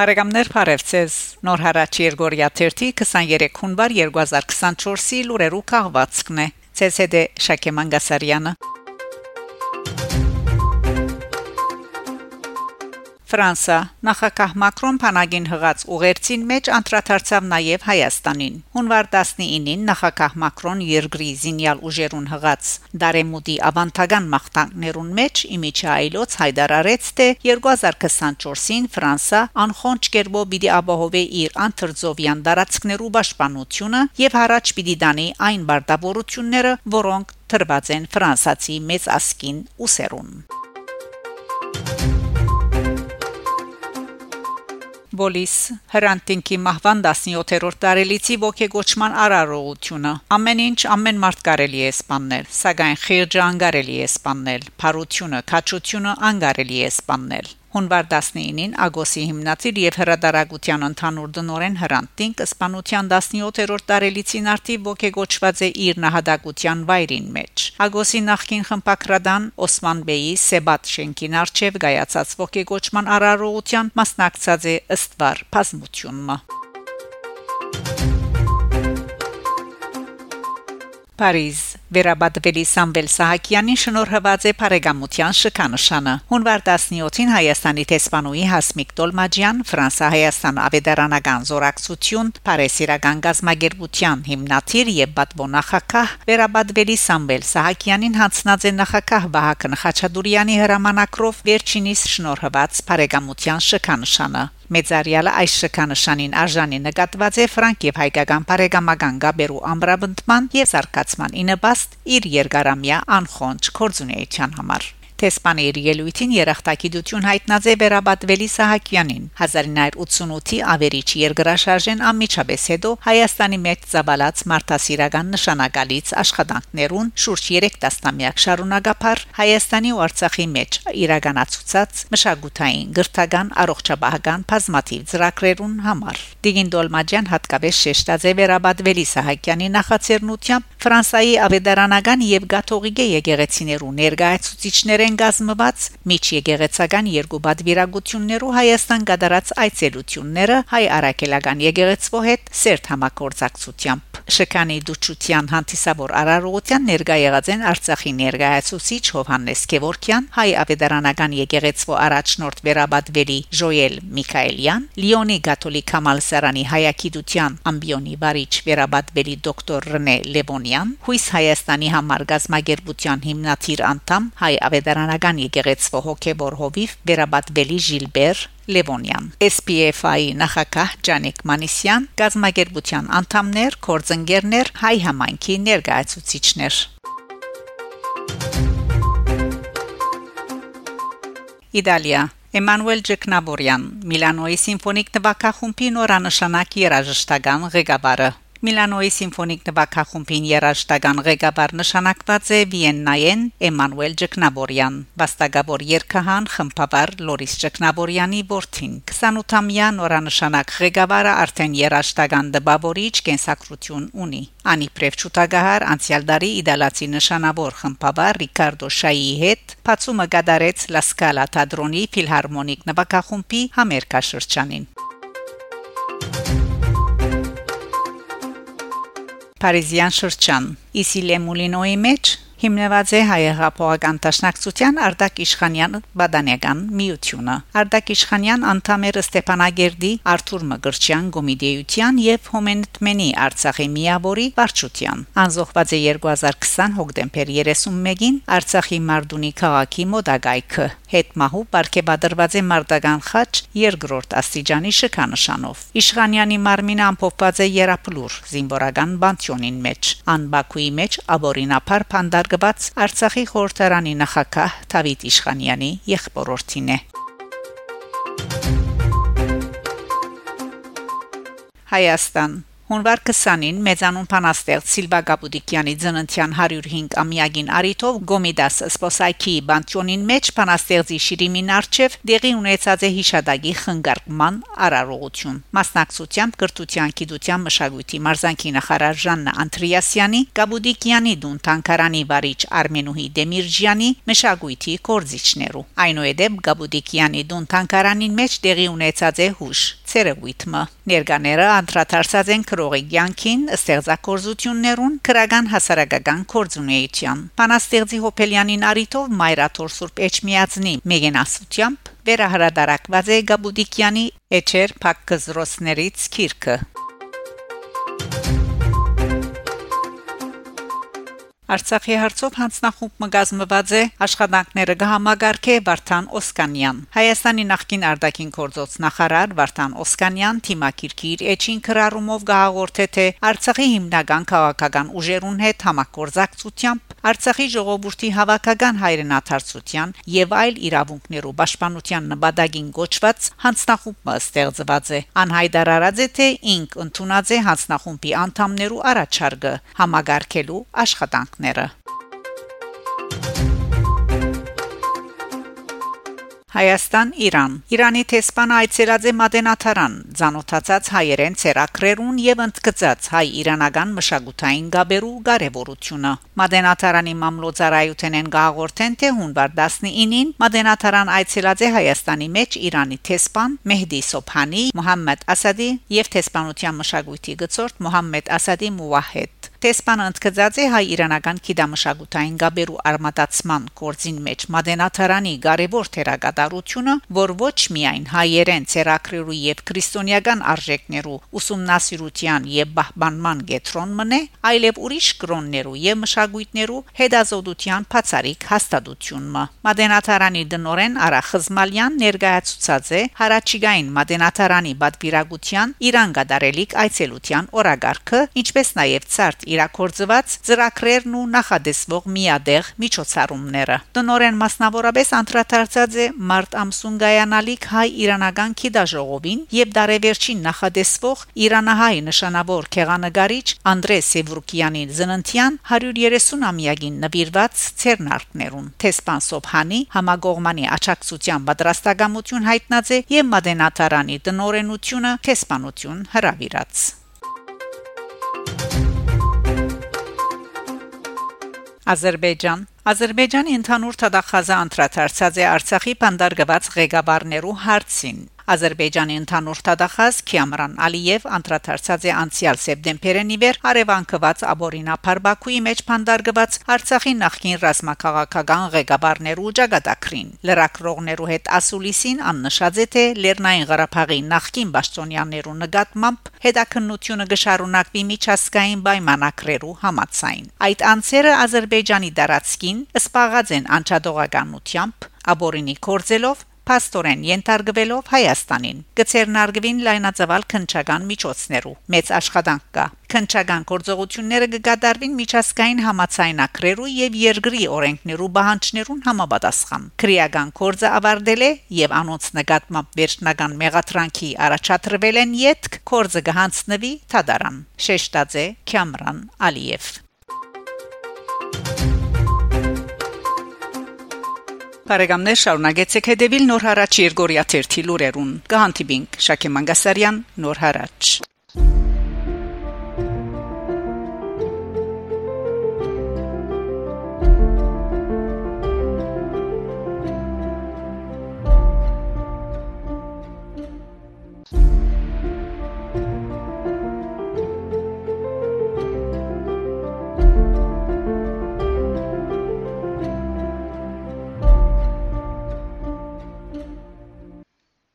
Բարեկամներ Փարեվցես Նոր հարաճ Երգորիա 23 հունվար 2024-ի լուրերու քաղվածքն է ՑՍԴ Շակե Մանգասարյանը Ֆրանսա. Նախագահ Մակրոն փանագին հղած ուղերձին մեջ անդրադարձավ նաև Հայաստանին։ Հունվար 19-ին նախագահ Մակրոն երկրի զինյալ ուժերուն հղած Դարեմուդի ավանդական մաղթանքներուն մեջ իմիջայլոց հայտարարեց, թե 2024-ին Ֆրանսա անխոնջ կերպով պիտի ապահովի իր անթրձովյան դարածքներու պաշտպանությունը եւ հարաճ պիտի դանի այն բարդավորությունները, որոնք թրված են ֆրանսացի մեծ ասկին ուսերուն։ Բոլիս հրանտինքի մահվան 17-րդ տարելիցի ողեգոճման արարողությունը ամեն ինչ ամեն մարդ կարելի է սպաննել սակայն խիրջը անգարելի է սպաննել փարությունը քաչությունը անգարելի է սպաննել Հունվար 19-ին Ագոսի հիմնադիր եւ հրադարագության ընդհանուր դնորեն Հրանտինք իսպանության 17-րդ տարելիցին արդի ողեգոճված է իր նահատակության վայրին մեջ։ Ագոսի նախկին խմբակրադան Օսման Բեյի Սեբատ շենքին արչեվ գայացած ողեգոճման արարողության մասնակցած է ըստվար բազմությունը։ Փարիզ Վերաբադվելի Սամվել Սահակյանին շնորհված է Փարեգամության շքանշանը։ Հունվար 17-ին Հայաստանի տեսփանուի Հասմիկ Տոլմաջյան Ֆրանսա-Հայաստան ավետարանական զորակցություն Փարեսիրական գազագերբության հիմնադիր եւ բադբոնախակահ Վերաբադվելի Սամվել Սահակյանին հանձնած է նախակահ Վահագն Խաչատուրյանի հրամանակրով վերջինիս շնորհված Փարեգամության շքանշանը։ Մեծարյալը այս շքանշանին արժանի նկատված է ֆրանկ եւ հայկական բարեկամական գաբերու ամբրաբնդման եւ զարգացման ինыбաստ իր երկարամյա անխոնջ կորձունեության համար Տեսպաներ ելույթին երախտագիտություն հայտնած է Վերաբատվելի Սահակյանին 1988-ի ավերիչ երկրաշարժեն անմիջապես հետո Հայաստանի մեջ ծավալած մարդասիրական նշանակալից աշխատանքներուն շուրջ 3 տասնամյակ շարունակապար Հայաստանի ու Արցախի մեջ իրականացուցած մշակութային գրթական առողջապահական բազմաթիվ ծրագրերուն համար Դիգին Դոլմաջյան հատկապես շեշտած է Վերաբատվելի Սահակյանի նախաձեռնությամբ Ֆրանսայի ավետարանական եւ գաթողիկե եկեղեցիներու ներկայացուցիչներ են գազմված միջեկեղեցական երկու բադվիրագություններու Հայաստան գդարած այցելությունները հայ արաքելական եկեղեցվո հետ սերտ համակորձակցությամբ Շքանի դուչության հանդիսավոր արարողության ներկա եղած են Արցախի ներկայացուցիչ Հովհաննես Գևորքյան, հայ ավետարանական եկեղեցվո առաջնորդ Վերաբադվելի Ժոել Միքայելյան, Լիոնի Կաթոլիկ համալսարանի հայագիտության ամբիոնի վարիչ Վերաբադվելի դոկտոր Ռնե Լևոնյան, Հույս Հայաստանի համար գազագերբության հիմնադիր անդամ հայ ավետարանական եկեղեցվո հոգեբոր հովիվ Վերաբադվելի Ժիլբեր Լևոնյան SPF-ի նախակահ Ջանիկ Մանիսյան գազագերբության անդամներ, կորձընկերներ, հայ համայնքի ներկայացուցիչներ Իտալիա Էմանուել Ջեկնաբորյան Միլանոյի սիմֆոնիկ նվագախումբի նորանշանակ երաժշտական ղեկավարը Միլանոյի սիմֆոնիկ նվագախումբին երաժշտական ղեկավար նշանակված է Վիեննայեն Էմանուել Ջկնաբորյան, վաստակավոր երկհան խմբավար Լորիս Ջկնաբորյանի որդին։ 28-ամյա նորանշանակ ղեկավարը արդեն երաժշտական դպավորիչ կենսակրություն ունի։ Անի Պրևչուտագահար անցյալ տարի իդալացի նշանավոր խմբավար Ռիկարդո Շայի հետ բացումը կդարեց Լա Սկալա թատրոնի ֆիլհարմոնիկ նվագախումբի համերգաշրջանին։ Փարիզյան շրջան Իսիլե Մուլինոյի մեջ հիմնված է հայեղապողական տաշնակցության Արտակ Իշխանյան Բադանեգան միությունը։ Արտակ Իշխանյան անդամ էր Ստեփանագերդի Արթուր Մգրչյան Գոմիդեյության եւ Հոմենտմենի Արցախի միավորի վարչության։ Անզոհված է 2020 հոկտեմբեր 31-ին Արցախի Մարդունի քաղաքի մոդագայքը հետմահու ապարգևադրված է Մարտական խաչ երկրորդ աստիճանի շքանշանով։ Իշխանյանի մարմինը ամփոփված է Երապլուր զինվորական բանտյոնին մեջ։ Ան Բաքուի մեջ աբորինապար փանդար հարգված Արցախի խորհրդարանի նախակահ Դավիթ Իշխանյանի եղբորորդին է Հայաստան Հունվար 20-ին մեծանուն փանաստեղծ Սիլվա Գաբուդիկյանի ծննդյան 105 ամյակին արիթով Գոմիդաս Սպոսայքի բանտյոնին մեջ փանաստեղծի Շիրիմին արչև դեղի ունեցած է հիշադակի խնգարկման արարողություն մասնակցությամբ կրթության գիտության մշակույթի մարզանկի նախարար Ժաննա Անտրիասյանի Գաբուդիկյանի դուն Թանկարանի վարիչ Արմենուհի Դեմիրջյանի մշակույթի կորզիչներու այնուհետև Գաբուդիկյանի դուն Թանկարանին մեջ տեղի ունեցած է հուշ ցերեգույթը ներկաները անդրադարձած են քրողի ցանկին ստեղծագործություններուն քրական հասարակական կորձունեության Պանաստեղծի Հոփելյանին արիտով Մայրաթոր Սուրբ Էջմիածնի մեգենասությամբ վերահրատարակված է Գաբուդիկյանի Էչեր Փակկզրոսներից քիրքը Արցախի հարցով հանձնախումբ մգազմված է աշխատանքները կհամագարկե Վարդան Օսկանյան Հայաստանի նախկին արտաքին գործոց նախարար Վարդան Օսկանյան թիմակիրքի իր էջին քրարումով գահաղորդե թե Արցախի հիմնական քաղաքական ուժերուն հետ համագործակցությամբ Արցախի ժողովրդի հավաքական հայրենադարձության եւ այլ իրավունքներու պաշտպանության նպատակին գոչված հանձնախումբը ստեղծված է անհայտարարած է թե ինք ընդունած է հանձնախումբի անդամներու առաջարկը համագարկելու աշխատանք Հայաստան-Իրան Իրանի տեսփանը այցելած է Մադենաթարան ցանոթացած հայերեն ցերակրերուն եւ ընդգծած հայ-իրանական մշակութային գաբերու կարեւորությունը Մադենաթարանի մամլոյցարայութենեն գաղորդեն թե հունվար 19-ին Մադենաթարան այցելած է Հայաստանի մեջ Իրանի տեսփան Մեհդի Սոփանի Մոհամմեդ Ասադի եւ տեսփանության մշակույթի գծորդ Մոհամմեդ Ասադի Մուվահեդ Տեսփանը ընդգծած է հայ-իրանական քիդամշակութային գաբերու արմատացման կորձին մեջ Մադենաթարանի կարևոր թերակատարությունը, որ ոչ միայն հայերեն ցերակրերու եւ քրիստոնեական արժեքներու ուսումնասիրության եւ բահբանման գետրոն մնե, այլև ուրիշ կրոններու եւ մշակույթներու հետազոտության բացարիք հաստատությունը։ Մադենաթարանի դնորեն Արա Խզմալյան ներկայացուցած է հարաճիգային Մադենաթարանի բադվիրագության Իրան գդարելիք այցելության օրագարկը, ինչպես նաեւ ցարտ իրակորձված ծրագրերն ու նախադեсվող միադեղ միջոցառումները։ Տնորեն մասնավորապես անդրադարձած է մարտ ամսուն գայանալիք հայ-իրանական քիդաժողովին եւ դարեվերջին նախադեсվող իրանահայ նշանավոր քեղանկարիչ Անդրե Սևրուկյանի ծննդյան 130-ամյակին նվիրված ցերնարկներուն Թեսպան Սոփանի համագողմանի աչակցության պատրաստակամություն հայտնած է եւ Մադենատարանի տնորենությունը Թեսպանություն հրավիրած Ադրբեջան Ադրբեջանի ընդհանուր թադախազը անդրադարձած է Արցախի բանդարգված ղեկավարներու հարցին Ադրբեջանի ընդհանուր թադախած Քիամրան Ալիև անդրադարձած է անցյալ սեպտեմբերին իվեր արևանկված Աբորինափար Բաքուի մեջ փանդարգված Արցախի նախկին ռազմաքաղաքական ղեկավարներու ճակատագրին լրակրողներու հետ ասուլիսին աննշած է թե Լեռնային Ղարաբաղի նախկին պաշտոնյաներու նկատմամբ հետաքննությունը գշարունակվի միջազգային պայմանակրերու համացայն այդ անձերը Ադրբեջանի դարածքին սպաղած են անչադողականությամբ Աբորինի կորձելով փաստորեն ենթարկվելով Հայաստանին գծերնարգվին լայնածավալ քնչական միջոցներու մեծ աշխատանք կա քնչական գործողությունները կգադարվին միջազգային համացայնակրերու եւ երկրի օրենքներու բանջներուն համապատասխան քրեական կորձը ավարտել է եւ անոնց նկատմամբ վերջնական մեղատրանքի առաջադրվել են յետք կորձը կհանձնվի թադարան շեշտաձե Քամրան Ալիև Բարեկամներ շարունակեցեք հետևել Նոր հարաճ Երգորիա 1 լուրերուն։ Կհանդիպինք Շակե Մանգասարյան Նոր հարաճ